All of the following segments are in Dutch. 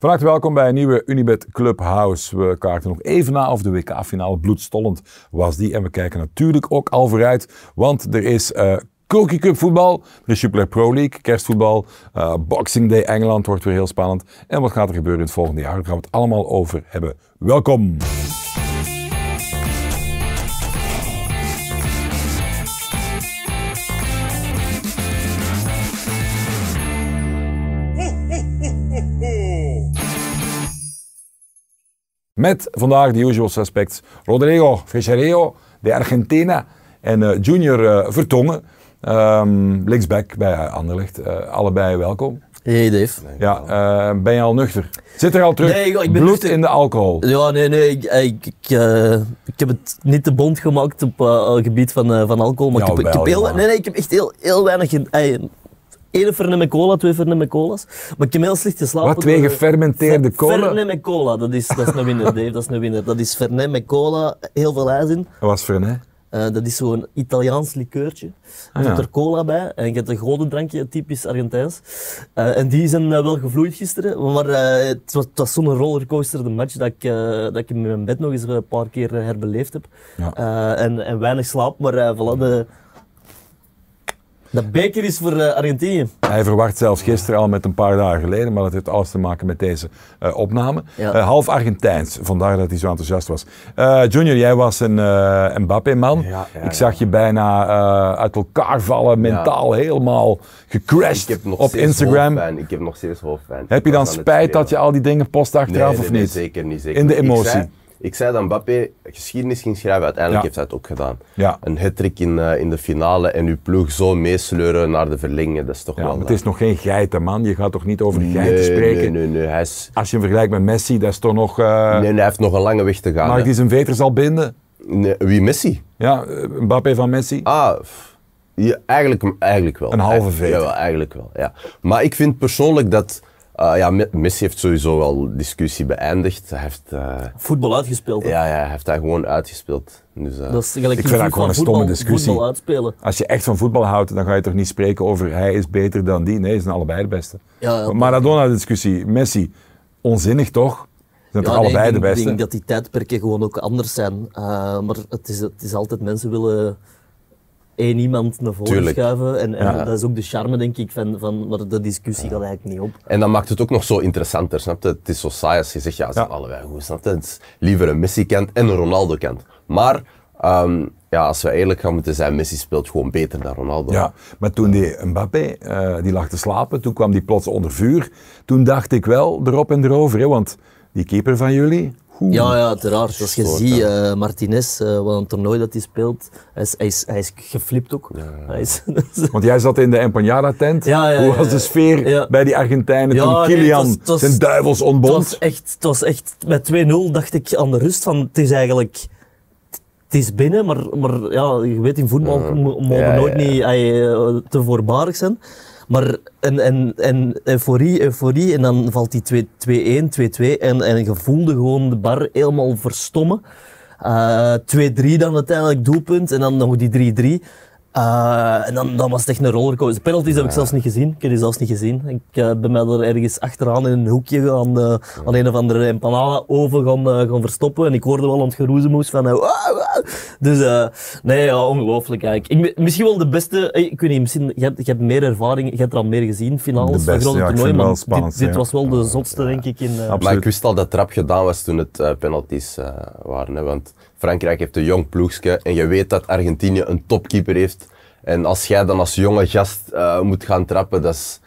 Van harte welkom bij een nieuwe Unibet Clubhouse. We kaarten nog even na of de WK-finale bloedstollend was die. En we kijken natuurlijk ook al vooruit, want er is uh, Cookie Cup voetbal, er is Super Pro League, kerstvoetbal, uh, Boxing Day Engeland wordt weer heel spannend. En wat gaat er gebeuren in het volgende jaar? Daar gaan we het allemaal over hebben. Welkom! Met vandaag de usual suspects Rodrigo Ficherio, de Argentina en uh, Junior uh, Vertongen, um, linksback bij Anderlecht. Uh, allebei welkom. Hey Dave. Ja, ben je al nuchter? Zit er al terug nee, ik ben bloed nuchter. in de alcohol? Ja, nee, nee. Ik, ik, ik, ik heb het niet te bond gemaakt op het gebied van, van alcohol. Maar ja, ik, heb, heel, nee, nee, ik heb echt heel, heel weinig Eén fernet met cola, twee fernet met cola's. Maar ik heb heel slecht geslapen. Wat, twee gefermenteerde cola? Fernet met cola, dat is, dat is een winnaar, Dave. Dat is een winnaar. Dat is fernet met cola, heel veel ijs in. Wat was fernet? Uh, dat is zo'n Italiaans likeurtje. Ah, er er cola bij en je hebt een grote drankje, typisch Argentijns. Uh, en die zijn uh, wel gevloeid gisteren, maar het was, was zo'n rollercoaster, de match, dat ik, dat ik in mijn bed nog eens een paar keer herbeleefd heb. Ja. en, en weinig slaap, maar voilà, de, dat beker is voor uh, Argentinië. Hij verwacht zelfs gisteren al met een paar dagen geleden, maar dat heeft alles te maken met deze uh, opname. Uh, half Argentijns, vandaar dat hij zo enthousiast was. Junior, jij was een Mbappé-man. Ja, ja, Ik zag je bijna uit elkaar vallen, mentaal helemaal gecrashed op Instagram. Ik heb nog steeds hoofdpijn. Heb je dan spijt dat je al die dingen post achteraf nee, of nee, niet? zeker niet. Zeker. In de emotie. Ik zei dat Mbappé geschiedenis ging schrijven, uiteindelijk heeft hij het ook gedaan. Ja. Een hat-trick in, uh, in de finale en uw ploeg zo meesleuren naar de verlenging, dat is toch ja, wel... het is nog geen geiten, man. Je gaat toch niet over geiten spreken? Nee, nee, nee. Hij is... Als je hem vergelijkt met Messi, dat is toch nog... Uh... Nee, nee, hij heeft nog een lange weg te gaan. Maar hij zijn veters al binden? Nee, wie, Messi? Ja, Mbappé van Messi. Ah, ja, eigenlijk, eigenlijk wel. Een halve veter? Ja, eigenlijk wel, ja. Maar ik vind persoonlijk dat uh, ja, Messi heeft sowieso wel discussie beëindigd. Hij heeft, uh, voetbal uitgespeeld. Ja, ja, hij heeft daar gewoon uitgespeeld. Dus, uh, dat is ik vind dat gewoon een stomme discussie. Uitspelen. Als je echt van voetbal houdt, dan ga je toch niet spreken over hij is beter dan die. Nee, ze zijn allebei de beste. Ja, Maradona-discussie, Messi, onzinnig toch? Ze zijn ja, toch allebei de beste? Ik denk dat die tijdperken gewoon ook anders zijn. maar het is, het is altijd, mensen willen één iemand naar voren Tuurlijk. schuiven. En, en dat is ook de charme, denk ik, van, van maar de discussie gaat eigenlijk niet op. En dan maakt het ook nog zo interessanter, snap je? Het is zo saai als je zegt, ja, ze zijn allebei goed, snap je? Het is liever een Messi-kant en een Ronaldo-kant. Maar um, ja, als we eerlijk gaan moeten zijn, Messi speelt gewoon beter dan Ronaldo. Ja, maar toen die Mbappé, uh, die lag te slapen, toen kwam die plots onder vuur. Toen dacht ik wel erop en erover, hè, want die keeper van jullie, ja, ja, uiteraard. Als je ziet, uh, Martinez, uh, wat een toernooi dat hij speelt, hij is, hij is, hij is geflipt ook. Ja, hij is, Want jij zat in de Empanada-tent. Ja, Hoe was de sfeer bij die Argentijnen toen Kilian nee, was, zijn duivels ontbond? Het was echt, het was echt met 2-0 dacht ik aan de rust van, het is eigenlijk... Het is binnen, maar, maar ja, je weet in voetbal mogen nooit niet uh, te voorbarig zijn. Maar en, en, en euforie, euforie, en dan valt die 2-1, 2-2 en, en je voelde gewoon de bar helemaal verstommen. Uh, eh, 2-3 dan uiteindelijk doelpunt en dan nog die 3-3. Uh, en dan, dan was het echt een rollercoaster. De penalties heb ik zelfs niet gezien. Ik heb die zelfs niet gezien. Ik uh, ben mij er ergens achteraan in een hoekje gaan, uh, aan een of andere empanada over gaan, gaan verstoppen. En ik hoorde wel aan het geroezemoes van... dus nee, ja, ongelooflijk eigenlijk. Ik, misschien wel de beste... Ik weet niet, misschien... Je hebt, je hebt meer ervaring, je hebt er al meer gezien, finales van grote ja, toernooien. Maar spannend, dit, dit was wel de zotste, denk ik. In, maar ik wist al dat trap gedaan was toen het penalties waren. Hè, want Frankrijk heeft een jong ploegje en je weet dat Argentinië een topkeeper heeft. En als jij dan als jonge gast uh, moet gaan trappen, dat is...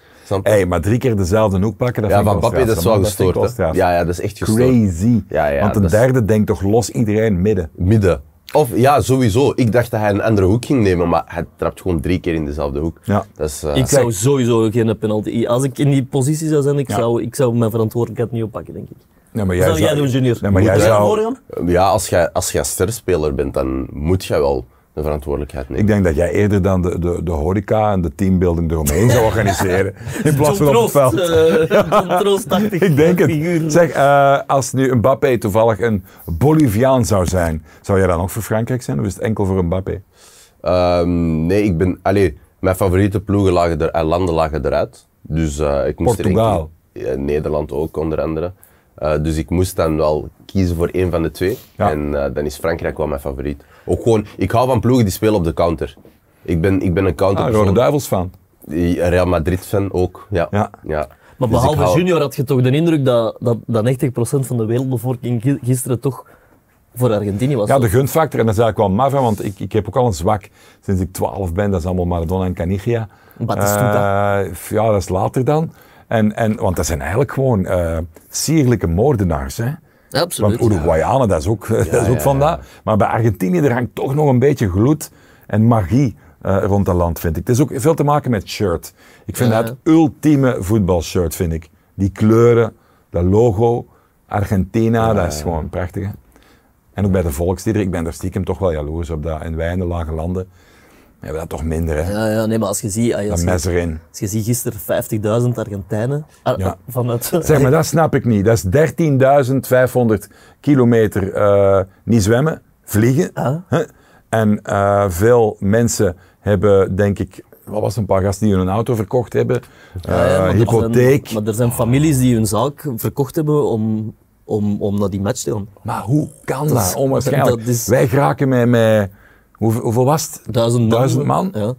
Hey, maar drie keer dezelfde hoek pakken, dat ja, van Mbappé, dat is wel gestoord. Ja, ja, dat is echt gestoord. Crazy. Ja, ja, Want de derde denkt toch los iedereen midden. Midden. Of ja, sowieso. Ik dacht dat hij een andere hoek ging nemen, maar hij trapt gewoon drie keer in dezelfde hoek. Ja. Dat is, uh... Ik zou sowieso geen penalty. Als ik in die positie zou zijn, ik, ja. zou, ik zou mijn verantwoordelijkheid niet oppakken, denk ik. Ja, maar jij zou, jij doen, Junior? Ja, maar jij zou... Ja, als jij, als jij sterspeler bent, dan moet jij wel de verantwoordelijkheid nemen. Ik denk dat jij eerder dan de, de, de horeca en de teambuilding eromheen zou organiseren. in plaats van op het veld. Uh, ik denk het. Zeg, uh, als nu Mbappé toevallig een Boliviaan zou zijn, zou jij dan ook voor Frankrijk zijn of is het enkel voor Mbappé? Um, nee, ik ben... Allee, mijn favoriete ploegen lagen er, landen lagen eruit. Dus uh, ik moest Portugal. er eh, Nederland ook onder andere. Eh, dus ik moest dan wel kiezen voor één van de twee. Ja. En eh, dan is Frankrijk wel mijn favoriet. Ook gewoon, ik hou van ploegen die spelen op de counter. Ik ben, ik ben een counter. Ah, Rode Duivels fan. Real Madrid fan ook. Ja. Ja. ja. Maar Dus behalve hou- Junior had je toch de indruk dat, dat, dat 90% van de wereldbevolking gi- gisteren toch voor Argentinië was. Ja, de gunfactor, en dat is eigenlijk wel maf, want ik, ik heb ook al een zwak sinds ik 12 ben. Dat is allemaal Maradona en Canigia. Batistuta. Eh, ja, dat is later dan. En, en, want dat zijn eigenlijk gewoon eh, sierlijke moordenaars. Hè? Ja, Want absoluut. Uruguayanen, dat is ook, dat is ook ja, van dat. Maar bij Argentinië, er hangt toch nog een beetje gloed en magie eh, rond dat land, vind ik. Het is ook veel te maken met shirt. Ik vind Ja, dat het ultieme voetbalshirt, vind ik. Die kleuren, dat logo, Argentina, dat is gewoon prachtig. hè. En ook bij de volksliederen, ik ben daar stiekem toch wel jaloers op dat. In wij in de lage landen hebben we dat toch minder, hè. Ja, ja, nee, maar als je ziet, als Dat je, mes erin. als je ziet gisteren 50.000 Argentijnen ah, Ja. vanuit... Zeg maar, dat snap ik niet. Dat is 13.500 kilometer eh, niet zwemmen, vliegen. Ah. En eh, veel mensen hebben, denk ik, wat was een paar gasten die hun auto verkocht hebben, Ja, ja, eh, maar er hypotheek. Zijn, maar er zijn families die hun zaak verkocht hebben om, om, om naar die match te gaan. Maar hoe kan dat? Onwaarschijnlijk. dat is- Wij geraken met, met hoeveel, hoeveel was het? Duizend man. Duizend man? Ja.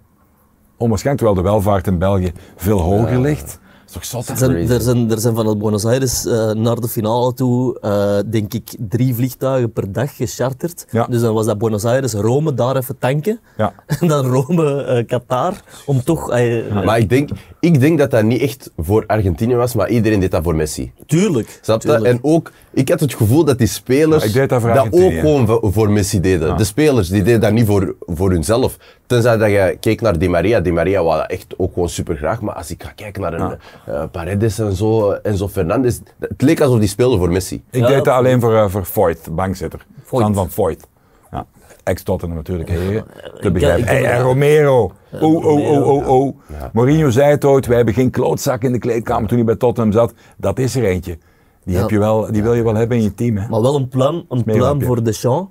Onwaarschijnlijk, terwijl de welvaart in België veel hoger ligt. Toch zot? Er, zijn, er, zijn, er zijn vanuit Buenos Aires eh, naar de finale toe, eh, denk ik, drie vliegtuigen per dag gecharterd. Ja. Dus dan was dat Buenos Aires, Rome, daar even tanken. Ja. En dan Rome, eh, Qatar, om toch... eh, Maar ik denk, ik denk dat dat niet echt voor Argentinië was, maar iedereen deed dat voor Messi. Tuurlijk. Snap je? En ook, ik had het gevoel dat die spelers dat ook gewoon voor, voor Messi deden. De spelers die deden dat niet voor, voor hunzelf. Tenzij dat je keek naar Di Maria. Di Maria wou dat echt ook gewoon super graag. Maar als ik ga kijken naar een eh, Paredes en zo, en zo Fernandes, het leek alsof die speelden voor Messi. Ik Ja, deed dat alleen voor, eh, voor Voigt, bankzitter. Voigt. Van Voigt. Ja. Ex-Tottenham natuurlijk, hè, te begrijpen. Hey, en Romero. Oh, oh, oh, oh, oh. Mourinho zei het ooit, wij hebben geen klootzak in de kleedkamer toen hij bij Tottenham zat. Dat is er eentje. Die, Ja. heb je wel, die wil je wel hebben in je team. Hè. Maar wel een plan, een plan voor Deschamps.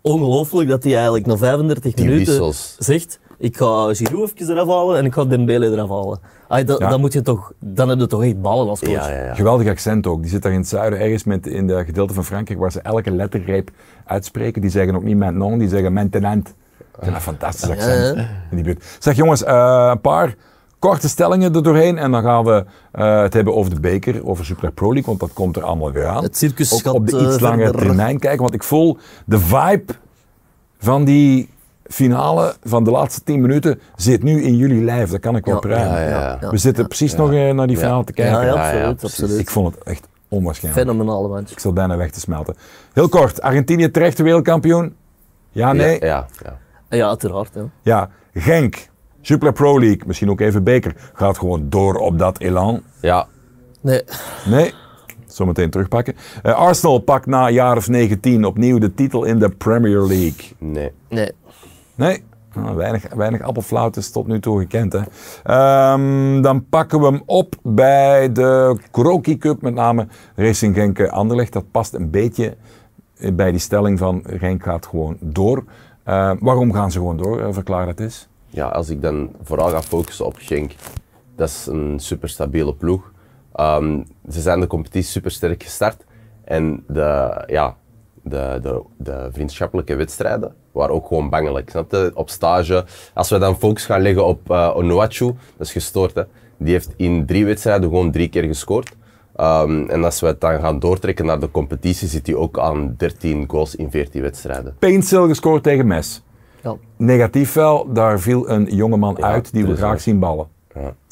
Ongelooflijk dat hij eigenlijk na 35 Die minuten wissels. zegt ik ga Giroud even eraf halen en ik ga Dembele eraf halen. Ay, dat, Ja. dan, moet je toch, dan heb je toch echt ballen als coach. Ja, ja, ja. Geweldig accent ook. Die zit daar in het zuiden, ergens met, in de gedeelte van Frankrijk, waar ze elke lettergreep uitspreken. Die zeggen ook niet maintenant, die zeggen maintenant. Ik vind dat een fantastisch accent. Ja, In die buurt. Zeg jongens, eh, een paar korte stellingen er doorheen. En dan gaan we eh, het hebben over de beker, over Super Pro League, want dat komt er allemaal weer aan. Het circus ook gaat, op de eh, iets langere verder. termijn kijken, want ik voel de vibe van die finale van de laatste 10 minuten zit nu in jullie lijf. Dat kan ik wel Ja, pruimen. ja, ja, ja. We zitten precies nog eh, naar die finale te kijken. Ja, ja, ja, absoluut. absoluut. Ik vond het echt onwaarschijnlijk. Fenomenale match. Ik zal bijna weg te smelten. Heel kort, Argentinië terecht wereldkampioen? Ja, nee? Ja, ja, ja. Ja, uiteraard. Ja. Ja, Genk, Super Pro League, misschien ook even beker, gaat gewoon door op dat elan. ja. Nee, Nee, zometeen terugpakken. Eh, Arsenal pakt na een jaar of 19 opnieuw de titel in de Premier League. Nee. nee. Nee, nou, weinig, weinig is tot nu toe gekend. Hè. Ehm, dan pakken we hem op bij de Kroki Cup, met name Racing Genk Anderlecht. Dat past een beetje bij die stelling van Genk gaat gewoon door. Eh, waarom gaan ze gewoon door? Eh, verklaar dat eens. ja, als ik dan vooral ga focussen op Genk, dat is een super stabiele ploeg. Ehm, ze zijn de competitie super sterk gestart. En de, ja, de, de, de vriendschappelijke wedstrijden waren ook gewoon bangelijk. Snap je? Op stage, als we dan focus gaan leggen op uh, Onuachu, dat is gestoord. Hè? Die heeft in drie wedstrijden gewoon drie keer gescoord. Ehm, en als we het dan gaan doortrekken naar de competitie, zit hij ook aan 13 goals in 14 wedstrijden. Paintstil gescoord tegen Mes. Ja, Negatief wel, daar viel een jongeman uit die we graag zien ballen.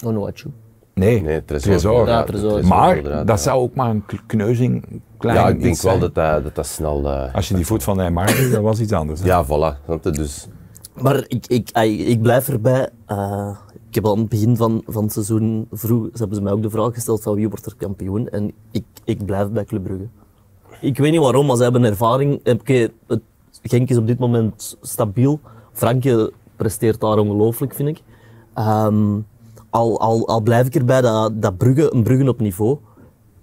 Onuachu. Nee, Nee, Tresor. Tresor. Ja, Tresor. Maar inderdaad, dat ja. zou ook maar een kneuzing, klein Ja, ik denk wel dat dat, dat, dat snel... eh, Als je die voet van Neymar dat was iets anders. hè. Ja, voilà. Dus Maar ik, ik, ik blijf erbij. eh, ik heb al aan het begin van, van het seizoen vroeg, ze hebben ze mij ook de vraag gesteld van wie wordt er kampioen. En ik, ik blijf bij Club Brugge. Ik weet niet waarom, maar ze hebben ervaring. Oké, het Genk is op dit moment stabiel. Frankje presteert daar ongelooflijk, vind ik. Ehm, al, al, al blijf ik erbij dat, dat Brugge, een Brugge op niveau,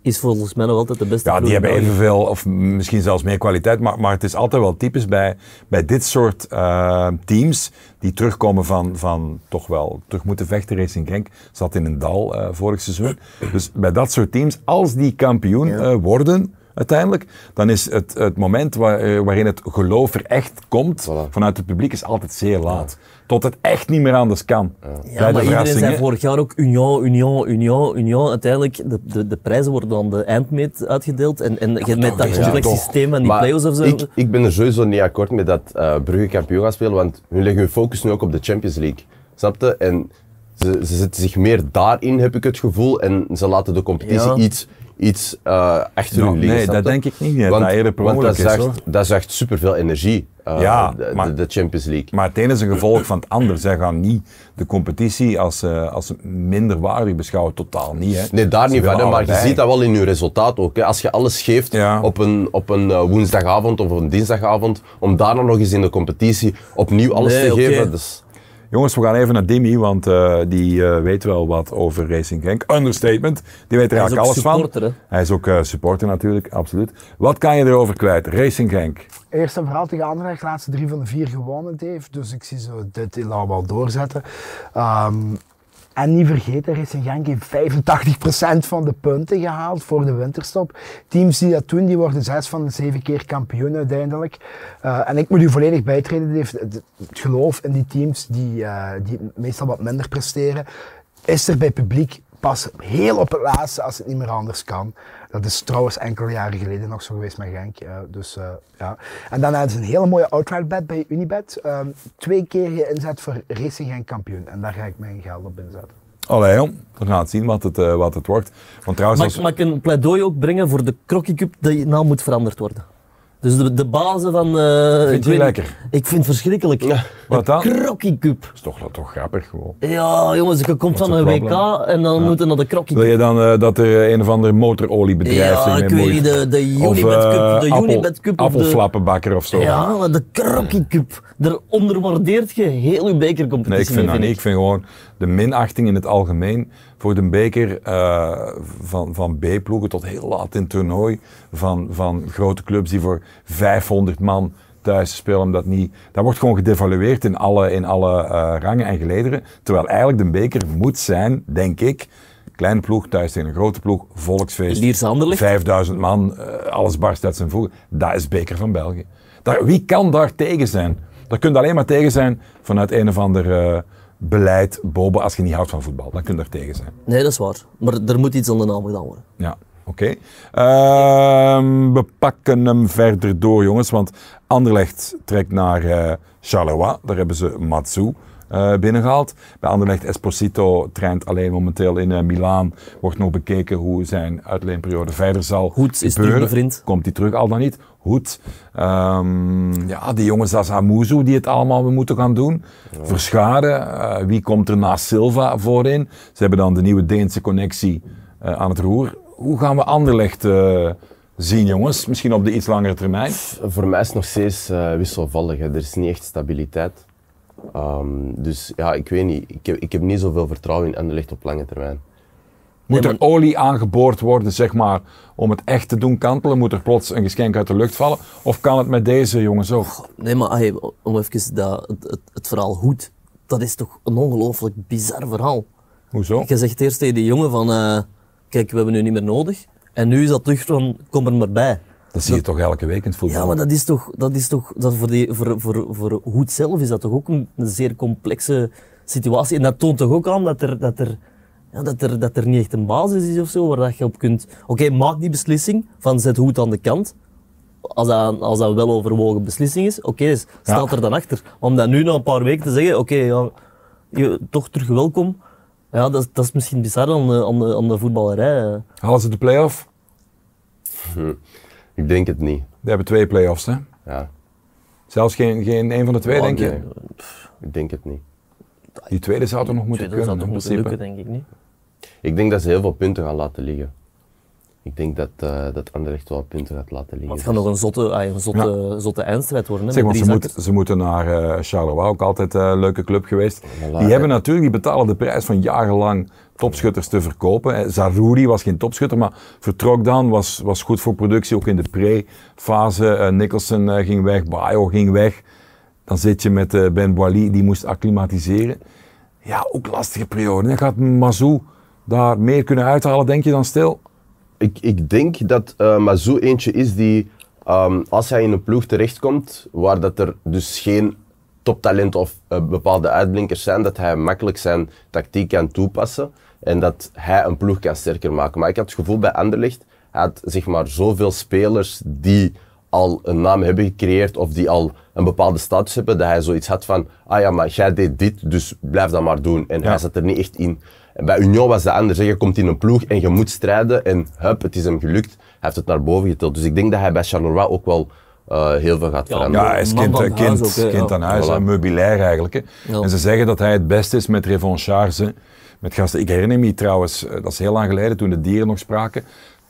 is volgens mij nog altijd de beste Ja, die hebben evenveel of misschien zelfs meer kwaliteit. Maar, maar het is altijd wel typisch bij, bij dit soort eh, teams die terugkomen van, van toch wel terug moeten vechten. Racing Genk zat in een dal eh, vorig seizoen. Dus bij dat soort teams, als die kampioen eh, worden uiteindelijk, dan is het, het moment waar, eh, waarin het geloof er echt komt Voilà. vanuit het publiek is altijd zeer laat. Tot het echt niet meer anders kan. Ja, Bij de maar iedereen zei vorig jaar ook Union, Union, Union, Union. Uiteindelijk, de, de, de prijzen worden aan de eindmeet uitgedeeld. En, en je met toch, dat complex systeem en die Maar play-offs of zo. Ik, ik ben er sowieso niet akkoord met dat eh Brugge kampioen gaat spelen, want hun leggen hun focus nu ook op de Champions League. Snap je? En ze, ze zetten zich meer daarin, heb ik het gevoel, en ze laten de competitie Ja. iets, iets eh, achter Nou, hun liggen. nee, dat denk ik niet. Want, dat eerder want dat, is, zegt, hoor. dat zegt superveel energie, eh, Ja, de, maar- de, Champions League. Maar het ene is een gevolg van het ander. Zij gaan niet de competitie als, eh, als minderwaardig beschouwen. Totaal niet. Hè. Nee, daar Ze niet van, hè, maar je ziet dat wel in je resultaat ook. Hè. Als je alles geeft Ja. op een, op een woensdagavond of een dinsdagavond, om daar dan nog eens in de competitie opnieuw alles Nee, te geven, dus... Jongens, we gaan even naar Dimi, want eh, die eh, weet wel wat over Racing Genk. Understatement. Die weet er Hij is eigenlijk ook alles supporter, van. hè? Hij is ook eh, supporter natuurlijk, absoluut. Wat kan je erover kwijt? Racing Genk. Eerst en vooral tegen Anderlecht, laatste drie van de vier gewonnen heeft. Dus ik zie zo dit laat wel doorzetten. Ehm, en niet vergeten, Racing Genk heeft 85% van de punten gehaald voor de winterstop. Teams die dat doen, die worden zes van de zeven keer kampioen uiteindelijk. Eh, en ik moet u volledig bijtreden, het geloof in die teams die, eh, die meestal wat minder presteren, is er bij publiek pas heel op het laatste als het niet meer anders kan. Dat is trouwens enkele jaren geleden nog zo geweest met Genk. eh, dus, eh, ja. En dan hadden ze een hele mooie outright bet bij Unibet. Ehm, twee keer je inzet voor Racing Genk kampioen. En daar ga ik mijn geld op inzetten. Allee, jong. We gaan het zien wat het, eh, wat het wordt. Want trouwens, Mag, als- mag ik een pleidooi ook brengen voor de Crocky Cup? Die naam moet veranderd worden. Dus de, de bazen van... eh, Vind ik je weet lekker? niet, Ik vind het verschrikkelijk. Wat dan? Crocky Cup. is toch, toch grappig gewoon. Ja, jongens, je komt Wat van een WK en dan moeten naar de Crocky Wil je dan eh, dat er een of ander motoroliebedrijf Ja, ik weet niet, de, de Unibet Cup, eh, de appel- Unibet Cup. Appelflappenbakker of zo. Ja, de Crocky Cup. Daar onderwaardeert je heel je bekercompetitie Nee, ik vind dat niet. Ik vind gewoon de minachting in het algemeen voor de beker eh, van, van B-ploegen tot heel laat in het toernooi. Van, van grote clubs die voor 500 man thuis spelen. Dat, niet, dat wordt gewoon gedevalueerd in alle, in alle eh, rangen en gelederen. Terwijl eigenlijk de beker moet zijn, denk ik, kleine ploeg thuis tegen een grote ploeg, volksfeest. Lierse Anderlecht. 5000 man, eh, alles barst uit zijn voegen. Dat is beker van België. Daar, wie kan daar tegen zijn? Daar kun je alleen maar tegen zijn vanuit een of ander beleid, boven, als je niet houdt van voetbal. Dan kun je daar tegen zijn. Nee, dat is waar. Maar er moet iets aan de naam gedaan worden. Ja, oké. Ehm, we pakken hem verder door, jongens. Want Anderlecht trekt naar eh, Charleroi. Daar hebben ze Matsu eh, binnengehaald. Bij Anderlecht Esposito traint alleen momenteel in eh, Milaan. Wordt nog bekeken hoe zijn uitleenperiode verder zal Hoed is gebeuren. terug bevriend. Komt hij terug al dan niet? Hoed. Ehm, ja, die jongens als Amuzu die het allemaal moeten gaan doen. Verscharen. Eh, wie komt er naast Silva voorin? Ze hebben dan de nieuwe Deense connectie eh, aan het roer. Hoe gaan we Anderlecht eh, zien, jongens? Misschien op de iets langere termijn. Voor mij is het nog steeds wisselvallig. Hè. Er is niet echt stabiliteit. Ehm, dus ja, ik weet niet. Ik heb, ik heb niet zoveel vertrouwen in Anderlecht op lange termijn. Moet er olie aangeboord worden, zeg maar, om het echt te doen kantelen? Moet er plots een geschenk uit de lucht vallen? Of kan het met deze jongens ook? Nee, maar hey, om even dat, het, het, verhaal Hoed, dat is toch een ongelooflijk bizar verhaal. Hoezo? Je zegt eerst tegen die jongen van, eh, kijk, we hebben nu niet meer nodig. En nu is dat terug van, kom er maar bij. Dat zie je toch elke week in het voetbal? Ja, maar dat is toch, dat is toch dat voor, die, voor, voor, voor Hoed zelf is dat toch ook een, een zeer complexe situatie. En dat toont toch ook aan dat er, dat er, ja, dat er, dat er niet echt een basis is of zo, waar dat je op kunt... Oké, maak die beslissing van zet Hoed aan de kant. Als dat, als dat een wel overwogen beslissing is, oké, dus staat Ja. er dan achter. Om dat nu na een paar weken te zeggen, oké, ja, je, toch terug welkom. Ja, dat, is- dat is misschien bizar aan de, aan de, aan de voetballerij. Halen ze de play-off? Ik denk het niet. Die hebben twee play-offs, hè? Ja, Zelfs geen, geen een van de twee, denk je? ik denk het niet. Die tweede zou toch nog moeten kunnen, in moeten principe. lukken, denk ik niet. Ik denk dat ze heel veel punten gaan laten liggen. Ik denk dat, uh, dat Anderlecht wel punten gaat laten liggen. Maar het gaat nog een zotte, ah, een zotte, ja. zotte eindstrijd worden. Hè, zeg, want ze, moet, ze, moeten naar uh, Charleroi, ook altijd een leuke club geweest. Voilà, die hebben natuurlijk, die betalen de prijs van jarenlang topschutters te verkopen. Zarouri was geen topschutter, maar vertrok dan, was, was goed voor productie, ook in de pre-fase. Uh, Nicholson ging weg, Bayo ging weg. Dan zit je met Ben Boily, die moest acclimatiseren. Ja, ook lastige periode. Dan gaat Mazou daar meer kunnen uithalen, denk je dan stil? Ik, ik denk dat uh, Mazou eentje is die, um, als hij in een ploeg terechtkomt, waar dat er dus geen toptalent of uh, bepaalde uitblinkers zijn, dat hij makkelijk zijn tactiek kan toepassen en dat hij een ploeg kan sterker maken. Maar ik had het gevoel bij Anderlecht, hij had zeg maar zoveel spelers die al een naam hebben gecreëerd of die al een bepaalde status hebben, dat hij zoiets had van, ah ja, maar jij deed dit, dus blijf dat maar doen. En hij zat er niet echt in. En bij Union was dat anders. Je komt in een ploeg en je moet strijden en hup, het is hem gelukt. Hij heeft het naar boven getild. Dus ik denk dat hij bij Charleroi ook wel uh, heel veel gaat veranderen. Ja, hij is kind, kind, kind, kind aan huis, voilà. meubilair eigenlijk. Hè. En ze zeggen dat hij het beste is met revanchage. Met gasten. Ik herinner me trouwens, dat is heel lang geleden, toen de dieren nog spraken,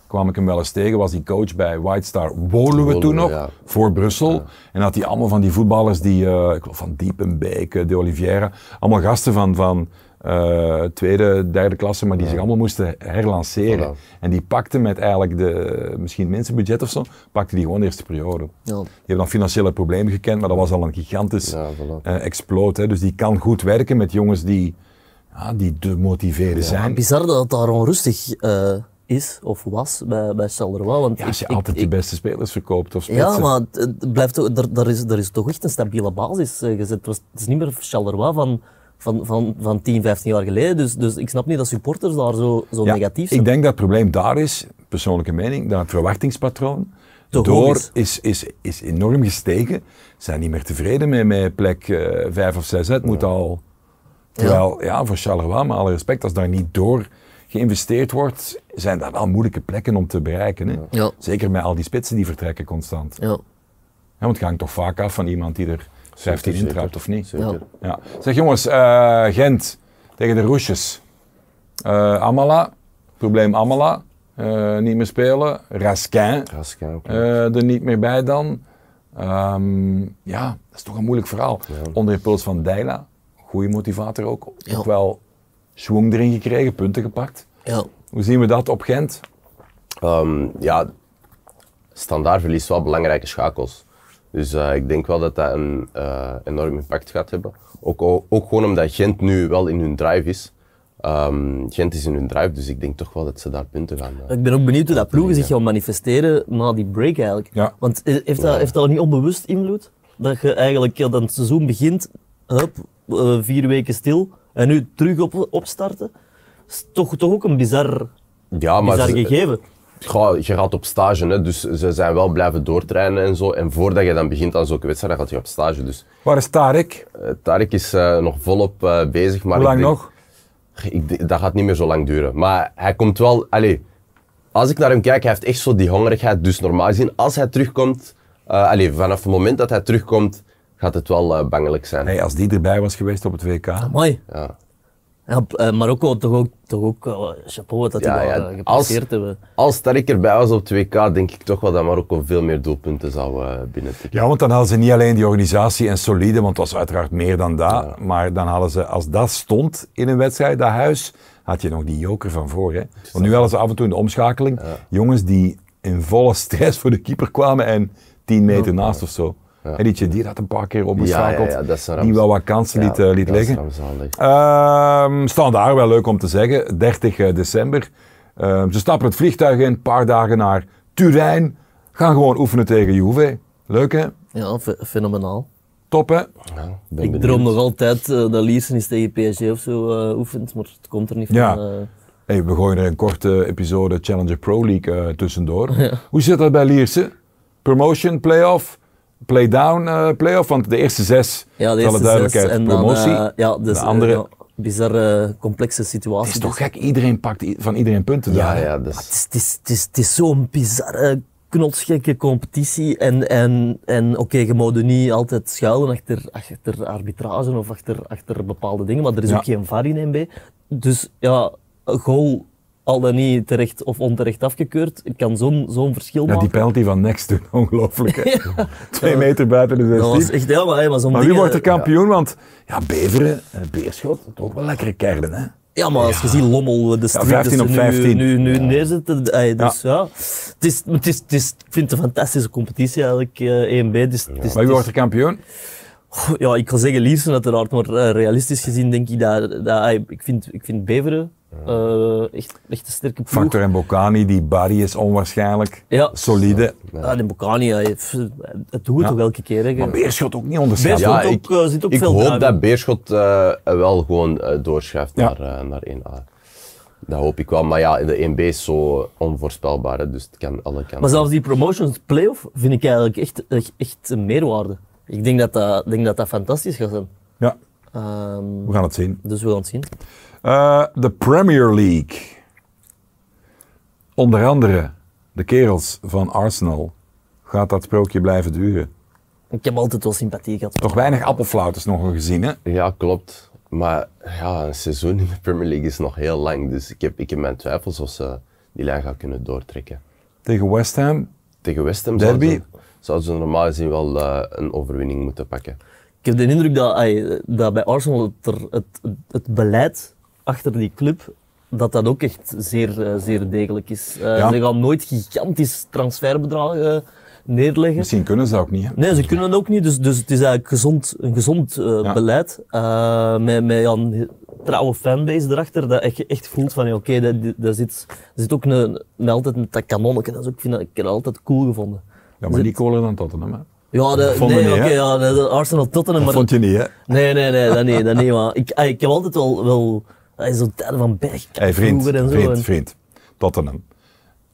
kwam ik hem wel eens tegen, was hij coach bij White Star Woluwe toen nog, ja. voor Brussel. Ja. En had hij allemaal van die voetballers, die, uh, ik van Diepenbeek, De Oliveira, allemaal gasten van, van uh, tweede, derde klasse, maar die zich allemaal moesten herlanceren. En die pakten met eigenlijk de misschien minste budget of zo, pakten die gewoon de eerste periode. Ja. Die hebben dan financiële problemen gekend, maar dat was al een gigantisch ja, voilà. uh, exploot. Hè. Dus die kan goed werken met jongens die, ja, die te motiveren zijn. Bizar dat het daar onrustig uh, is of was bij, bij Charleroi. Want ja, als je ik, altijd ik, de beste spelers verkoopt of spitsen. Ja, maar het blijft, er, er, is, er is toch echt een stabiele basis gezet. Het, was, het is niet meer Charleroi van van, van, van 10, 15 jaar geleden. Dus, dus ik snap niet dat supporters daar zo, zo ja, negatief zijn. Ik denk dat het probleem daar is, persoonlijke mening, dat het verwachtingspatroon Te door is. Is, is, is enorm gestegen. Ze zijn niet meer tevreden met, met plek uh, 5 of 6. Het moet al... Terwijl, ja, ja voor Charleroi, met alle respect, als daar niet door geïnvesteerd wordt, zijn dat wel moeilijke plekken om te bereiken. Hè? Ja. Zeker met al die spitsen die vertrekken constant. Ja. Ja, want het hangt toch vaak af van iemand die er 15 intrapt of niet. Zeker. Ja. Zeg jongens, uh, Gent tegen de Roesjes. Uh, Amala, probleem Amala. Uh, niet meer spelen. Raskin, Raskin ook, er niet meer bij dan. Um, ja, dat is toch een moeilijk verhaal. Ja. Onder impuls van Deila, goede motivator ook. Ja. Ook wel schwung erin gekregen, punten gepakt. Ja. Hoe zien we dat op Gent? Um, ja, standaard verliest wel belangrijke schakels. Dus uh, ik denk wel dat dat een uh, enorm impact gaat hebben. Ook, ook, gewoon omdat Gent nu wel in hun drive is. Um, Gent is in hun drive, dus ik denk toch wel dat ze daar punten gaan. Uh, ik ben ook benieuwd hoe dat ploegen zich gaan manifesteren na die break eigenlijk. Ja. Want heeft dat, heeft dat niet onbewust invloed? Dat je eigenlijk ja, dat het seizoen begint, hup, vier weken stil en nu terug op, opstarten. is toch, toch ook een bizar, ja, maar bizar gegeven. Je gaat op stage, hè, dus ze zijn wel blijven doortrainen en zo. En voordat je dan begint aan zulke wedstrijden, gaat je op stage. Dus, Waar is Tarek? uh, Tarek is uh, nog volop uh, bezig. Maar Hoe lang ik denk, nog? Ik, dat gaat niet meer zo lang duren. Maar hij komt wel... Allez, als ik naar hem kijk, hij heeft echt zo die hongerigheid. Dus normaal gezien, als hij terugkomt... allez, vanaf het moment dat hij terugkomt, gaat het wel bangelijk zijn. Hey, als die erbij was geweest op het WK. Mooi. Ja. Ja, Marokko toch ook, toch ook uh, chapeau dat Ja, ja, uh, gepasseerd hebben. Als erbij was op het WK, denk ik toch wel dat Marokko veel meer doelpunten zou uh, binnentikken. Ja, want dan hadden ze niet alleen die organisatie en solide, want het was uiteraard meer dan dat. Maar dan hadden ze, als dat stond in een wedstrijd, dat huis, had je nog die joker van voor. Hè? Want nu hadden ze af en toe in de omschakeling jongens die in volle stress voor de keeper kwamen en 10 meter naast of zo. Ja. En die Chedier had een paar keer Ja, ja, opgeschakeld, ja, dat is een die wel wat kansen liet, Ja, eh, liet is liggen. rampzalig. Ehm standaard, wel leuk om te zeggen, 30 december. Ehm, ze stappen het vliegtuig in, een paar dagen naar Turijn. Gaan gewoon oefenen tegen Juve. Leuk hè? Ja, fe- fenomenaal. Top hè? Ja, ben Ik droom nog altijd eh, dat Liersen eens tegen PSG of zo eh, oefent, maar het komt er niet van. Ja. eh. Hey, we gooien er een korte episode Challenger Pro League eh, tussendoor. Hoe zit dat bij Lierse? Promotion, play-off, play-down, eh, play-off? Want de eerste zes, ja, de eerste zes duidelijkheid, en dan, promotie. eh, ja, dus, de andere- eh, ja, bizarre, complexe situatie. het is toch dus. gek, iedereen pakt van iedereen punten Ja, daar. ja, Het is... is, het is, het is, het is zo'n bizarre, knotsgekke competitie. En, en, en oké, je moet er niet altijd schuilen achter, achter arbitrage of achter, achter bepaalde dingen, maar er is Ja. ook geen VAR in NB. Dus ja, goal al dan niet terecht of onterecht afgekeurd, kan zo'n zo'n verschil Ja, maken. die penalty van Next doen, ongelooflijk. Twee meter buiten de dat was 16. echt helemaal, hè, maar zo'n Maar wie wordt er kampioen? Want ja, Beveren, eh, Beerschot, dat is ook wel lekkere kerden, hè? Ja, maar als je ziet Lommel, de streak 15 dat op ze nu, 15. nu, nu neerzetten. ey, dus ja. Het, is, het, is, het is, ik vind het een fantastische competitie eigenlijk, eh 1B. Dus, het is- Maar wie wordt er kampioen? Ja, ik ga zeggen Liersen uiteraard, maar eh, realistisch gezien denk ik dat, dat ik, vind, ik vind Beveren eh, echt, echt een sterke ploeg. Factor en Bocani, die body is onwaarschijnlijk. Ja. Solide. Ja, de Bocani, het doet Ja. toch elke keer. Hè. Maar Beerschot ook niet onderschatten. Beerschot Ja, ook, eh, zit ook ik veel hoop dat Beerschot eh, wel gewoon eh, doorschuift Ja. naar, eh, naar 1A. Dat hoop ik wel. Maar ja, de 1B is zo onvoorspelbaar, hè, dus het kan alle kanten. Maar zelfs die promotions playoff vind ik eigenlijk echt, echt, echt een meerwaarde. Ik denk dat dat, denk dat, dat fantastisch gaat zijn. Ja, Ehm, we gaan het zien. dus we gaan het zien. Eh, de Premier League. Onder andere de kerels van Arsenal. Gaat dat sprookje blijven duren? Ik heb altijd wel sympathie gehad. Toch weinig appelflauters nog gezien, hè? Ja, klopt. Maar ja, een seizoen in de Premier League is nog heel lang. Dus ik heb, ik heb mijn twijfels of ze die lijn gaan kunnen doortrekken. Tegen West Ham. Tegen West Ham Derby. zouden ze, zouden ze normaal gezien wel eh, een overwinning moeten pakken. Ik heb de indruk dat, dat bij Arsenal het, het beleid achter die club, dat dat ook echt zeer, eh, zeer degelijk is. Eh, Ja. Ze gaan nooit gigantisch transferbedragen eh, neerleggen. Misschien kunnen ze dat ook niet, hè? Nee, ze kunnen dat ook niet. Dus, dus het is eigenlijk gezond, een gezond Ja. beleid. met met ja, een trouwe fanbase erachter. Dat echt, echt voelt van, oké, dat, dat zit, zit ook een, een, altijd een dat kanonnetje. Dat is ook, vind dat, ik heb dat altijd cool gevonden. Ja, maar die cooler dan Tottenham, hè? Ja, de, nee, niet, oké, ja, de, Arsenal Tottenham. Dat Maar, vond je niet, hè? nee, nee, nee, dat niet, dat niet. Maar ik, ah, ik heb altijd wel, wel ah, zo'n tijden van Bergkamp Hey, vriend, vroeger en zo. vriend, en- vriend. Tottenham.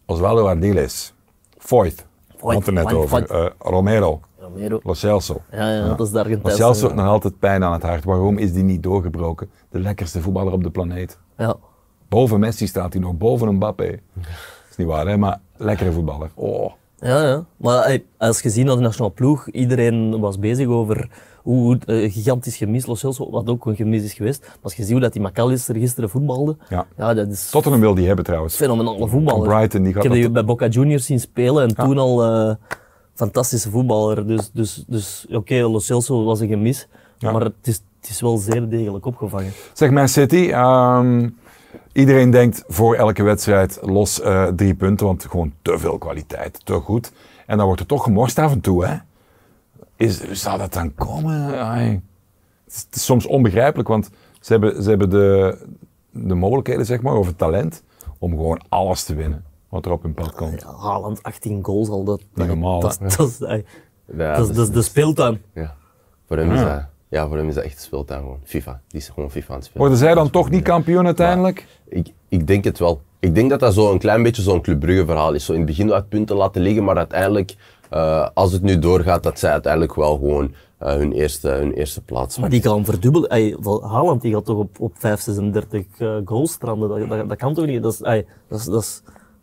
Osvaldo Ardiles. Foyth. Hadden het er net Foyth, over. Foyth. Eh, Romero. Romero. Lo Celso. Ja, ja, dat is de Lo Argentijnse. Celso nog altijd pijn aan het hart. Waarom is die niet doorgebroken? De lekkerste voetballer op de planeet. Ja. Boven Messi staat hij nog, boven Mbappé. Dat is niet waar, hè? Maar lekkere voetballer. Oh. Ja, ja. Maar als je ziet naar de nationale ploeg, iedereen was bezig over hoe eh, gigantisch gemis Lo Celso, wat ook een gemis is geweest. Maar als je ziet hoe dat die McAllister gisteren voetbalde, Ja. ja, dat is Tottenham wil die hebben trouwens. fenomenale voetballer. Brighton, die gaat Ik heb die dat- bij Boca Juniors zien spelen en toen al eh, fantastische voetballer. Dus, dus, dus oké, Lo Celso was een gemis, Ja. maar het is, het is wel zeer degelijk opgevangen. Zeg Man City, ehm, iedereen denkt voor elke wedstrijd los eh, drie punten, want gewoon te veel kwaliteit, te goed. En dan wordt er toch gemorst af en toe, hè? Is, zou dat dan komen? Ai. Het, is, het is soms onbegrijpelijk, want ze hebben, ze hebben de, de mogelijkheden, zeg maar, over talent, om gewoon alles te winnen wat er op hun pad komt. Ja, Haaland 18 goals al, dat, normaal, dat, dat, dat, is- dat is de speeltuin. ja. Voor, hem is Ja. dat, ja, voor hem is dat echt speeltuin gewoon. FIFA. Die is gewoon FIFA aan het spelen. Worden zij dan toch niet kampioen uiteindelijk? Ik, ik denk het wel. Ik denk dat dat zo een klein beetje zo'n Club Brugge verhaal is. Zo in het begin wat punten laten liggen, maar uiteindelijk, eh, als het nu doorgaat, dat zij uiteindelijk wel gewoon eh, hun, eerste, hun eerste plaats Maar die gaan verdubbelen. Ey, van Haaland die gaat toch op, op 5, 36 eh, goals stranden. Dat, dat, dat kan toch niet? Dat is, ey, dat, is, dat, is,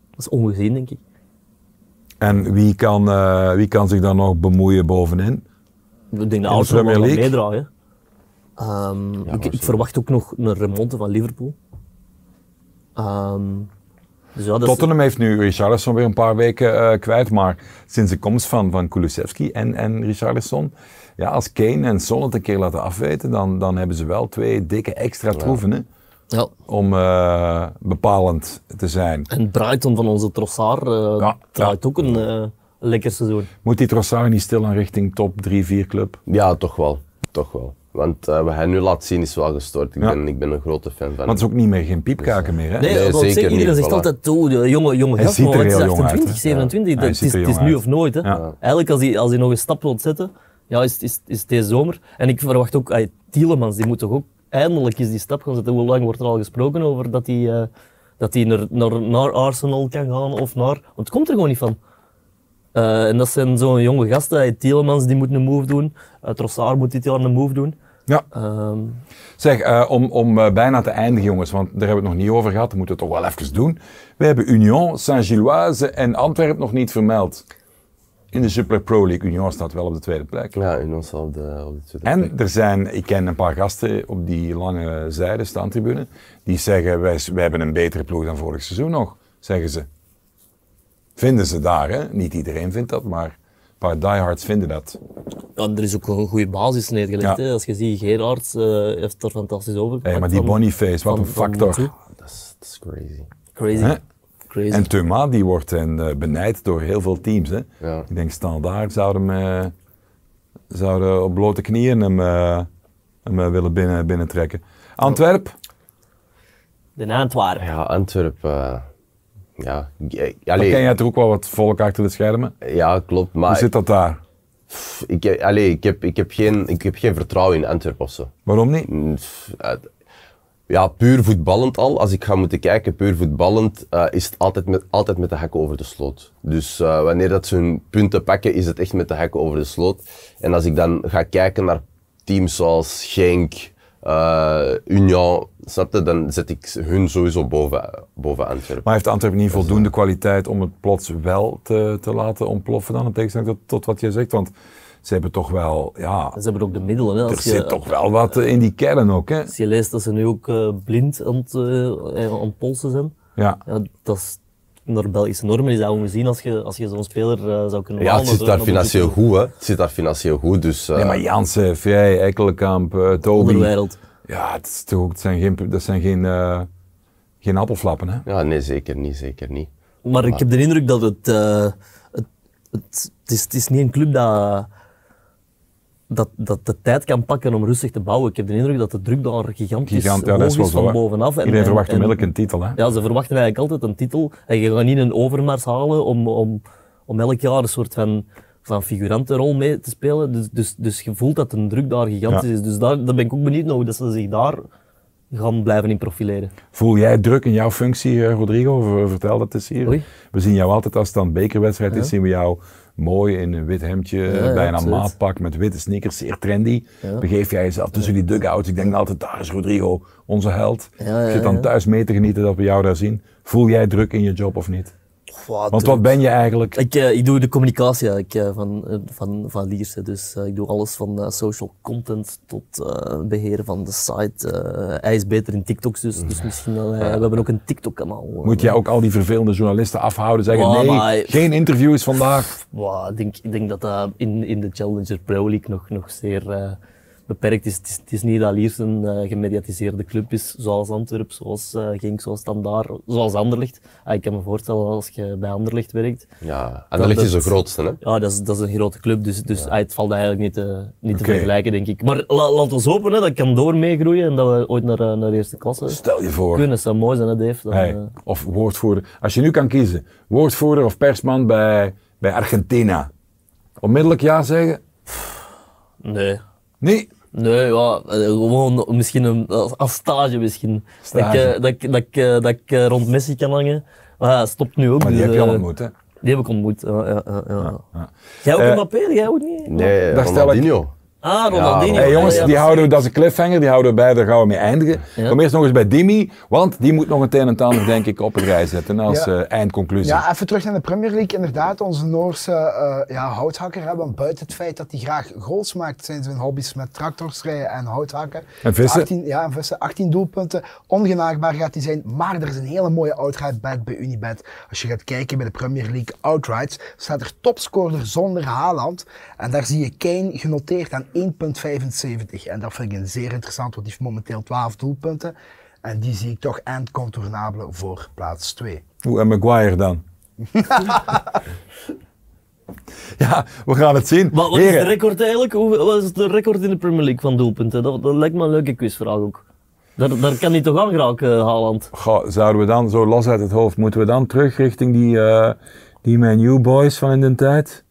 dat is ongezien, denk ik. En wie kan, eh, wie kan zich dan nog bemoeien bovenin? Ik denk de Arsenal wel meedraaien. Ehm, ik, verwacht ook nog een remonte van Liverpool. Ehm, dus ja, dat is- Tottenham heeft nu Richarlison weer een paar weken eh, kwijt, maar sinds de komst van, van Kulusevski en, en Richarlison, ja, als Kane en Son het een keer laten afweten, dan, dan hebben ze wel twee dikke extra troeven hè, ja. om eh, bepalend te zijn. En Brighton van onze Trossard eh, Ja, draait ja. ook een eh, lekker seizoen. Moet die Trossard niet stil aan richting top 3-4 club? Ja, toch wel. Toch wel. Want eh, wat hij nu laat zien is wel gestoord. Ik, Ja. ben, ik ben een grote fan van Want het is ook niet meer geen piepkaken meer. Hè? Nee, Nee, zeker zeggen, iedereen zegt voilà. altijd, oh, de jonge, jonge gast, maar het is heel jong uit, 28, hè? 27, Ja. dat- Hij het is, het is jong nu uit. of nooit. Hè. Ja. Eigenlijk als hij, als hij nog een stap wil zetten, ja, is, is, is het deze zomer. En ik verwacht ook, ay, Tielemans, die moet toch ook eindelijk eens die stap gaan zetten. Hoe lang wordt er al gesproken over dat hij, eh, dat hij naar, naar, naar Arsenal kan gaan of naar... Want het komt er gewoon niet van. Eh, en dat zijn zo'n jonge gasten. Ay, Tielemans die moet een move doen. Uh, Trossard moet dit jaar een move doen. Ja. Ehm, Zeg, eh, om, om bijna te eindigen, jongens, want daar hebben we het nog niet over gehad, dat moeten we toch wel even doen. We hebben Union, Saint-Gilloise en Antwerpen nog niet vermeld in de Super Pro League. Union staat wel op de tweede plek. Ja, in ons op de, op de tweede En plek. er zijn, ik ken een paar gasten op die lange zijde, standtribune, die zeggen, wij, wij hebben een betere ploeg dan vorig seizoen nog, zeggen ze. Vinden ze daar, hè? Niet iedereen vindt dat, maar een paar diehards vinden dat. Ja, er is ook een goede basis neergelegd. Ja. Hè. Als je ziet, Gerards eh, heeft er fantastisch over. Hey, maar die Boniface, wat een factor. Dat is, dat is crazy. Crazy. Hè? Crazy. En Thuma, die wordt en, eh, benijd door heel veel teams. Hè? Ja. Ik denk, Standaard zouden, hem, eh, zouden op blote knieën hem, eh, hem willen binnen, binnentrekken. Antwerp, De Antwerpen. Ja, Antwerpen. eh, ja, eh, allee, ken jij toch ook wel wat volk achter de schermen. ja, klopt. Hoe Maar zit dat daar? ik, heb- allee, ik, heb, ik, heb geen, ik heb geen vertrouwen in Antwerpen. Waarom niet? Mm, pff, eh, Ja, puur voetballend al. Als ik ga moeten kijken, puur voetballend, eh, is het altijd met, altijd met de hekken over de sloot. Dus eh, wanneer dat ze hun punten pakken, is het echt met de hekken over de sloot. En als ik dan ga kijken naar teams zoals Genk, eh Union, snap je, dan zet ik hun sowieso boven, boven Antwerpen. Maar heeft Antwerpen niet voldoende kwaliteit om het plots wel te, te laten ontploffen dan, in tegenstelling tot, tot wat je zegt? Want ze hebben toch wel, ja, Ze hebben ook de middelen. Hè. er je, zit toch wel wat eh, in die kern ook, hè? als je leest dat ze nu ook eh, blind aan het, eh, aan het polsen zijn. Ja. Ja, dat is naar Belgische normen is dat ongezien als je, als je zo'n speler zou kunnen Ja, het zit daar financieel goed, hè. Het zit daar financieel goed, dus... eh, Nee, maar Jansen, Vrij, Ekkelenkamp, Toby. Onderwereld. Ja, het, is toch, het zijn geen, dat zijn geen, eh, geen appelflappen, hè? Ja, nee, zeker niet, zeker niet. Maar ik heb de indruk dat het, eh, het, het, het, is, het is niet een club dat, dat, dat de tijd kan pakken om rustig te bouwen. Ik heb de indruk dat de druk daar gigantisch Gigant, ja, hoog dat is wel is zo. van hè. bovenaf. En- Iedereen en- verwacht onmiddellijk een titel, hè? Ja, ze verwachten eigenlijk altijd een titel. En je gaat niet een overmars halen om, om, om elk jaar een soort van, van figurantenrol mee te spelen. Dus, dus, dus je voelt dat de druk daar gigantisch Ja. is. Dus daar, daar ben ik ook benieuwd naar hoe dat ze zich daar gaan blijven in profileren. Voel jij druk in jouw functie, eh, Rodrigo? Vertel dat eens hier. Oei. We zien jou altijd als het dan bekerwedstrijd is, zien we jou mooi in een wit hemdje, ja, bijna absoluut. maatpak met witte sneakers, zeer trendy. Ja. Begeef jij jezelf tussen die dugouts. Ik denk altijd, daar is Rodrigo, onze held. Ja, ja, Je zit dan ja. thuis mee te genieten dat we jou daar zien. Voel jij druk in je job of niet? Wow, Want wat ben je eigenlijk? Ik, eh, ik doe de communicatie eigenlijk, eh, van, eh, van, van Lierse. Dus ik doe alles van social content tot eh beheer van de site. Hij is beter in TikToks, dus, dus misschien we hebben ook een TikTok-kanaal. Moet jij ook al die vervelende journalisten afhouden? Zeggen, nee, maar- geen interviews vandaag. Wow, ik, denk, ik denk dat dat in, in de Challenger Pro League nog, nog zeer beperkt is. Het, is. het is niet dat Liers een eh, gemediatiseerde club is, zoals Antwerp, zoals Genk, zoals Standaard, zoals Anderlecht. Ah, ik kan me voorstellen als je bij Anderlecht werkt. Ja, en dat ligt is de grootste, hè. Ja, dat is, dat is een grote club, dus, dus ah, het valt eigenlijk niet te, niet te vergelijken, denk ik. Maar la, laten we hopen hè, dat kan door meegroeien en dat we ooit naar, eh, naar eerste klasse Stel je voor. kunnen. Dat zou mooi zijn, hè, Dave. Dan, Hey, eh, of woordvoerder. Als je nu kan kiezen, woordvoerder of persman bij, bij Argentina. Onmiddellijk ja zeggen? nee. Nee. Nee, ja, eh, gewoon misschien een, als, stage misschien. Stage. Dat ik, eh, dat, ik, dat, ik, eh, dat ik eh, rond Messi kan hangen. Maar ja, stopt nu ook. Maar die dus, heb je al ontmoet, hè? Die heb ik ontmoet, ja. ja, ja, ja. Ja. Jij ook Eh, Mbappé? Jij ook niet? Nee, Daar stel ik- Ronaldinho. Ah, Ronaldinho. Hey jongens, Ja, ja, die dat- houden, dat is een cliffhanger, die houden we bij, daar gaan we mee eindigen. Ja. Kom eerst nog eens bij Dimi, want die moet nog een een en ander denk ik op het rij zetten als Ja. eh, eindconclusie. Ja, even terug naar de Premier League. Inderdaad, onze Noorse eh, ja, houthakker. Hè, want buiten het feit dat hij graag goals maakt, zijn zijn hobby's met tractors rijden en houthakken. En vissen? 18, ja, en vissen. 18 doelpunten. Ongenaakbaar gaat hij zijn. Maar er is een hele mooie outright bet bij Unibet. Als je gaat kijken bij de Premier League outrights, staat er topscorer zonder Haaland. En daar zie je Kane genoteerd aan 1,75. En dat vind ik een zeer interessant, want die heeft momenteel 12 doelpunten. En die zie ik toch eindcontournabele voor plaats 2. Hoe en Maguire dan? ja, we gaan het zien. Wat, wat is de Heren, record eigenlijk? Hoe, wat is de record in de Premier League van doelpunten? Dat, dat lijkt me een leuke quizvraag ook. Daar, daar kan hij toch aan geraken, eh, Haaland? goh, zouden we dan zo los uit het hoofd, moeten we dan terug richting die, eh die Man U boys van in de tijd?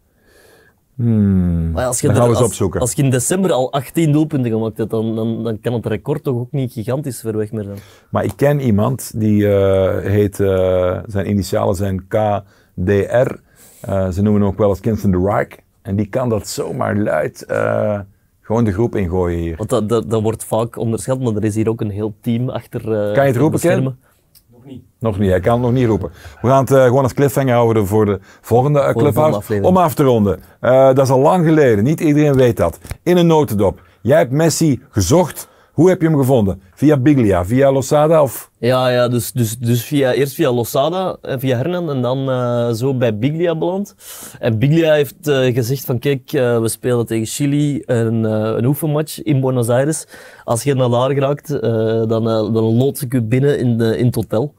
Hmm, Maar als je, er- als, je in december al 18 doelpunten gemaakt hebt, dan, dan, dan kan het record toch ook niet gigantisch ver weg meer zijn. Maar ik ken iemand die eh, heet, eh, zijn initialen zijn KDR. Eh, ze noemen hem ook wel eens Kinston de Rijk. En die kan dat zomaar luid gewoon de groep ingooien hier. Want dat, dat, dat wordt vaak onderschat, maar er is hier ook een heel team achter. eh, het achter roepen, de schermen. Nog niet, hij kan het nog niet roepen. We gaan het eh, gewoon als cliffhanger houden voor de volgende uh, Clubhouse. Om af te ronden. Eh, dat is al lang geleden, niet iedereen weet dat. In een notendop. Jij hebt Messi gezocht. Hoe heb je hem gevonden? Via Biglia, via Losada of... Ja, ja dus, dus, dus via, eerst via Losada, en via Hernan en dan eh, zo bij Biglia beland. En Biglia heeft eh, gezegd van kijk, eh, we spelen tegen Chili een, eh, een oefenmatch in Buenos Aires. Als je naar daar geraakt, eh, dan, eh, dan lood ik u binnen in, de, in het hotel.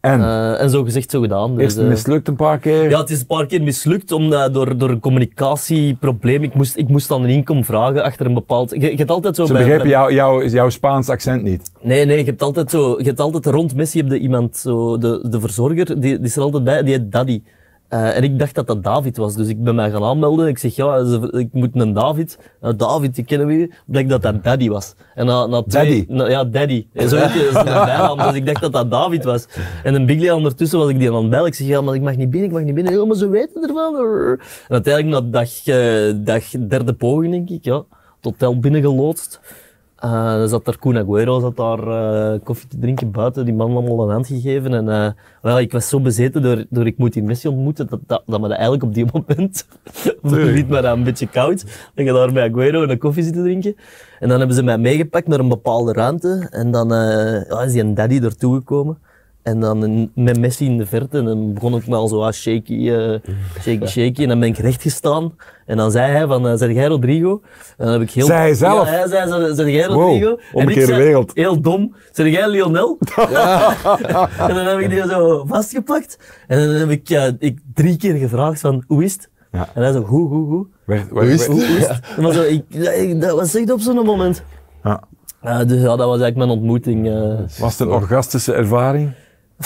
En? Eh, en zo gezegd, zo gedaan. Dus, Eerst eh, mislukt een paar keer. ja, het is een paar keer mislukt omdat, door, door een communicatieprobleem. Ik moest, ik moest dan een inkom vragen achter een bepaald... Je, je hebt altijd zo Ze bij- begrepen bij- jou, jou, jouw Spaans accent niet. Nee, nee, je hebt altijd zo, je hebt altijd rond Messi heb je iemand, zo, de, de verzorger, die, die is er altijd bij, die heet Daddy. Eh, en ik dacht dat dat David was, dus ik ben mij gaan aanmelden. Ik zeg, ja, ze- ik moet een David. Nou, David, die kennen we hier. Blijkt dat dat Daddy was. En na, na twee, Daddy? na- ja, Daddy. En zo heet hij, dat is een bijnaam, dus ik dacht dat dat David was. En een Biglia ondertussen was ik die aan het bellen. Ik zeg, ja, maar ik mag niet binnen, ik mag niet binnen. Ja, maar ze weten ervan. En uiteindelijk na dag, eh, dag derde poging, denk ik, ja, het hotel binnengeloodst. Dan zat daar Koen Aguero zat daar eh, koffie te drinken buiten, die man allemaal een hand gegeven. En eh, wel, ik was zo bezeten door, door ik moet die Messi ontmoeten, dat, dat, dat me dat eigenlijk op die moment liet me dat een beetje koud. Je daar met Aguero een koffie zit te drinken. En dan hebben ze mij meegepakt naar een bepaalde ruimte. En dan eh, ja, is die een daddy ertoe gekomen. En dan met Messi in de verte. En dan begon ik me al zo ah, shaky, eh, shaky, shaky. En dan ben ik recht gestaan. En dan zei hij van, uh, zeg jij Rodrigo? En dan heb ik heel... Zei hij zelf? Ja, hij zei, zeg- jij Wow, Rodrigo? ik omgekeerde zei, wereld. heel dom, zeg jij Lionel? en dan heb ik die zo vastgepakt. En dan heb ik, eh, ik drie keer gevraagd van, hoe is het? Ja. En hij zo, hoe, hoe, hoe? Werd- Hoe is het? werd- Hoe is het? Maar zo, ik, ik, dat was echt op zo'n moment. Ja. Eh, dus ja, dat was eigenlijk mijn ontmoeting. eh. Was het een orgastische ervaring?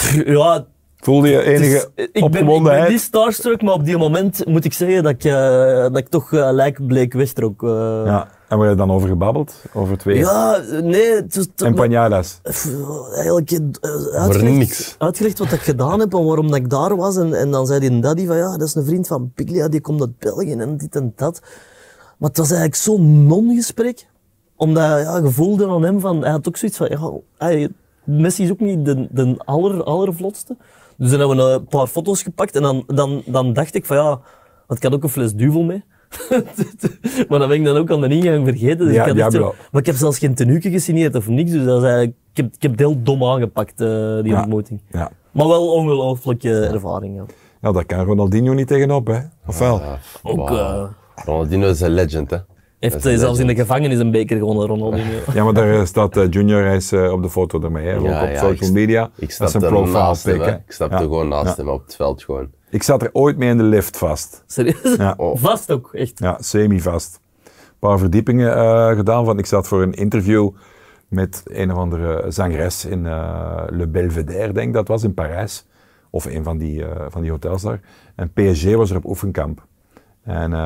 ja, Voelde je enige ik, ben, ik ben opgewondenheid? niet starstruck, maar op die moment moet ik zeggen dat ik, eh, dat ik toch uh, lijk bleek wegtrok. eh. Ja, en waar je dan over gebabbeld? Over twee? Ja, nee, En Panadas? Pff, eigenlijk uitgelegd, niks. uitgelegd wat ik gedaan heb en waarom dat ik daar was. En, en dan zei die daddy van ja, dat is een vriend van Piglia, die komt uit België en dit en dat. Maar het was eigenlijk zo'n non-gesprek. Omdat ja, je voelde aan hem van, hij had ook zoiets van, ja, hij, Messi is ook niet de, de aller, allervlotste. Dus dan hebben we een paar foto's gepakt en dan, dan, dan dacht ik van ja, want ik had ook een fles duvel mee. maar dat ben ik dan ook aan de ingang vergeten. Dus Ja, ik had Diablo. maar ik heb zelfs geen tenuke gesigneerd of niks. Dus dat is eigenlijk, ik, heb, ik heb het heel dom aangepakt, eh, die Ja. ontmoeting. Ja. Maar wel ongelooflijke ervaring. Ja. ja, daar kan Ronaldinho niet tegenop, hè? Of wel? Ja, Ook, eh, Ronaldinho is een legend, hè. Heeft zelfs in de gevangenis een beker gewonnen, Ronaldinho. Ja, maar daar eh, staat eh, Junior, is eh, op de foto ermee, hè? ook Ja, op ja, social ik- media. Ik Dat is een profile naast hem, pic. Ik stapte Ja. gewoon naast Ja. hem op het veld gewoon. Ik zat er ooit mee in de lift vast. Serieus? Ja. Oh. Vast ook, echt. Ja, semi-vast. Een paar verdiepingen eh, gedaan. Van, ik zat voor een interview met een of andere zangeres in eh, Le Belvedere, denk ik dat was, in Parijs. Of een van die, eh, van die hotels daar. En PSG was er op oefenkamp. En eh,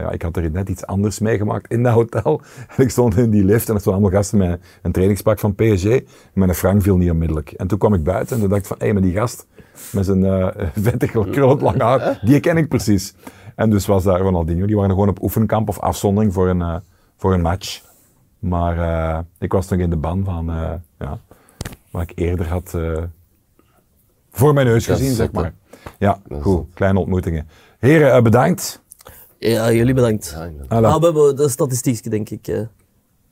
ja, ik had er net iets anders meegemaakt in dat hotel. En ik stond in die lift en er stonden allemaal gasten met een trainingspak van PSG. En mijn frank viel niet onmiddellijk. En toen kwam ik buiten en toen dacht ik van, hé, maar die gast met zijn eh vettig lang haar, die ken ik precies. En dus was daar Ronaldinho. Die waren gewoon op oefenkamp of afzondering voor een, eh, voor een match. Maar ik was nog in de ban van, ja, wat ik eerder had voor mijn neus gezien, zeg maar. Ja, goed. Kleine ontmoetingen. Heren, bedankt. Ja, jullie bedankt. Ja. Ah, we hebben de statistiek, denk ik. eh.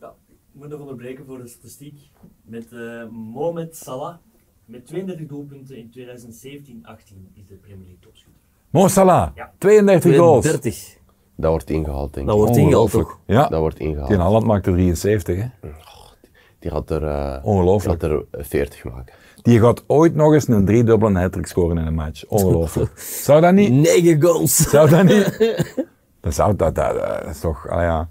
Ja, ik moet nog onderbreken voor de statistiek. Met eh Mohamed Salah, met 32 doelpunten in 2017-18 is de Premier League topschutter. Mo Salah, Ja. 32 goals. 32. Dat wordt ingehaald, denk ik. Dat wordt ingehaald Ongelooflijk. toch? Ja, Dat wordt die in ingehaald. Holland maakte 73. Hè. Die gaat er, eh, Ongelooflijk. die gaat er eh, 40 maken. Die gaat ooit nog eens een driedubbele hat scoren in een match. Ongelooflijk. Zou dat niet? 9 goals. Zou dat niet? Dat zou dat, dat, dat is toch, ah ja.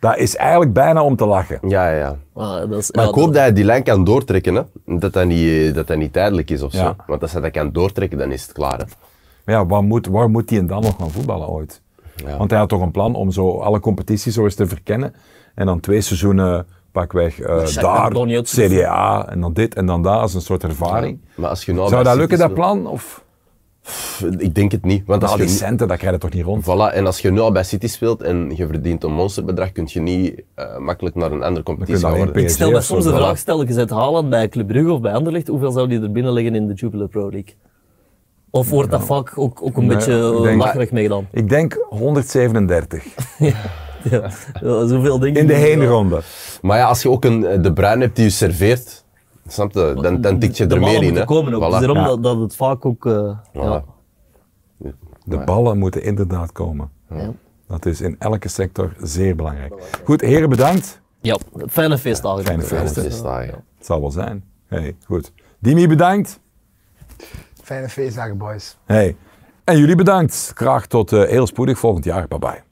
Dat is eigenlijk bijna om te lachen. Ja, ja, ja. Ah, dat is, Maar ja, ik hoop dat- dat hij die lijn kan doortrekken, hè. Dat dat niet, dat dat niet tijdelijk is of Ja. zo. Want als hij dat kan doortrekken, dan is het klaar, hè. Maar ja, waar moet, waar moet hij dan nog gaan voetballen ooit? Ja. Want hij had toch een plan om zo alle competities zo eens te verkennen. En dan twee seizoenen pakweg eh Jacques daar, Antonio het- Serie A, en dan dit en dan dat als een soort ervaring. Maar als je nou Zou dat lukken, dat plan? Of? Ik denk het niet. Want als Al je die nu- centen, dat krijg je toch niet rond? Voilà, en als je nu al bij City speelt en je verdient een monsterbedrag, kun je niet eh, makkelijk naar een andere competitie je gaan worden. Ik stel me soms de vraag, stel je zet Haaland bij Club Brugge of bij Anderlecht, hoeveel zou die er binnen liggen in de Jupiler Pro League? Of wordt dat vaak ook, ook een Nee, beetje denk- lacherig meegedaan? Ik denk 137 Ja, ja, zoveel denk ik in de heenronde. Maar ja, als je ook een eh, De Bruyne hebt die je serveert, snap je, dan, dan tik je De er meer in. moeten Hè. komen ook. Voilà. Dus daarom Ja. dat, dat het vaak ook... eh. Voilà. De ballen moeten inderdaad komen. Ja. Dat is in elke sector zeer belangrijk. Goed, heren bedankt. ja, fijne feestdagen. Fijne ja. Het zal wel zijn. Hey, goed. Dimi bedankt. Fijne feestdagen, boys. Hey. En jullie bedankt. Graag tot eh, heel spoedig volgend jaar. Bye bye.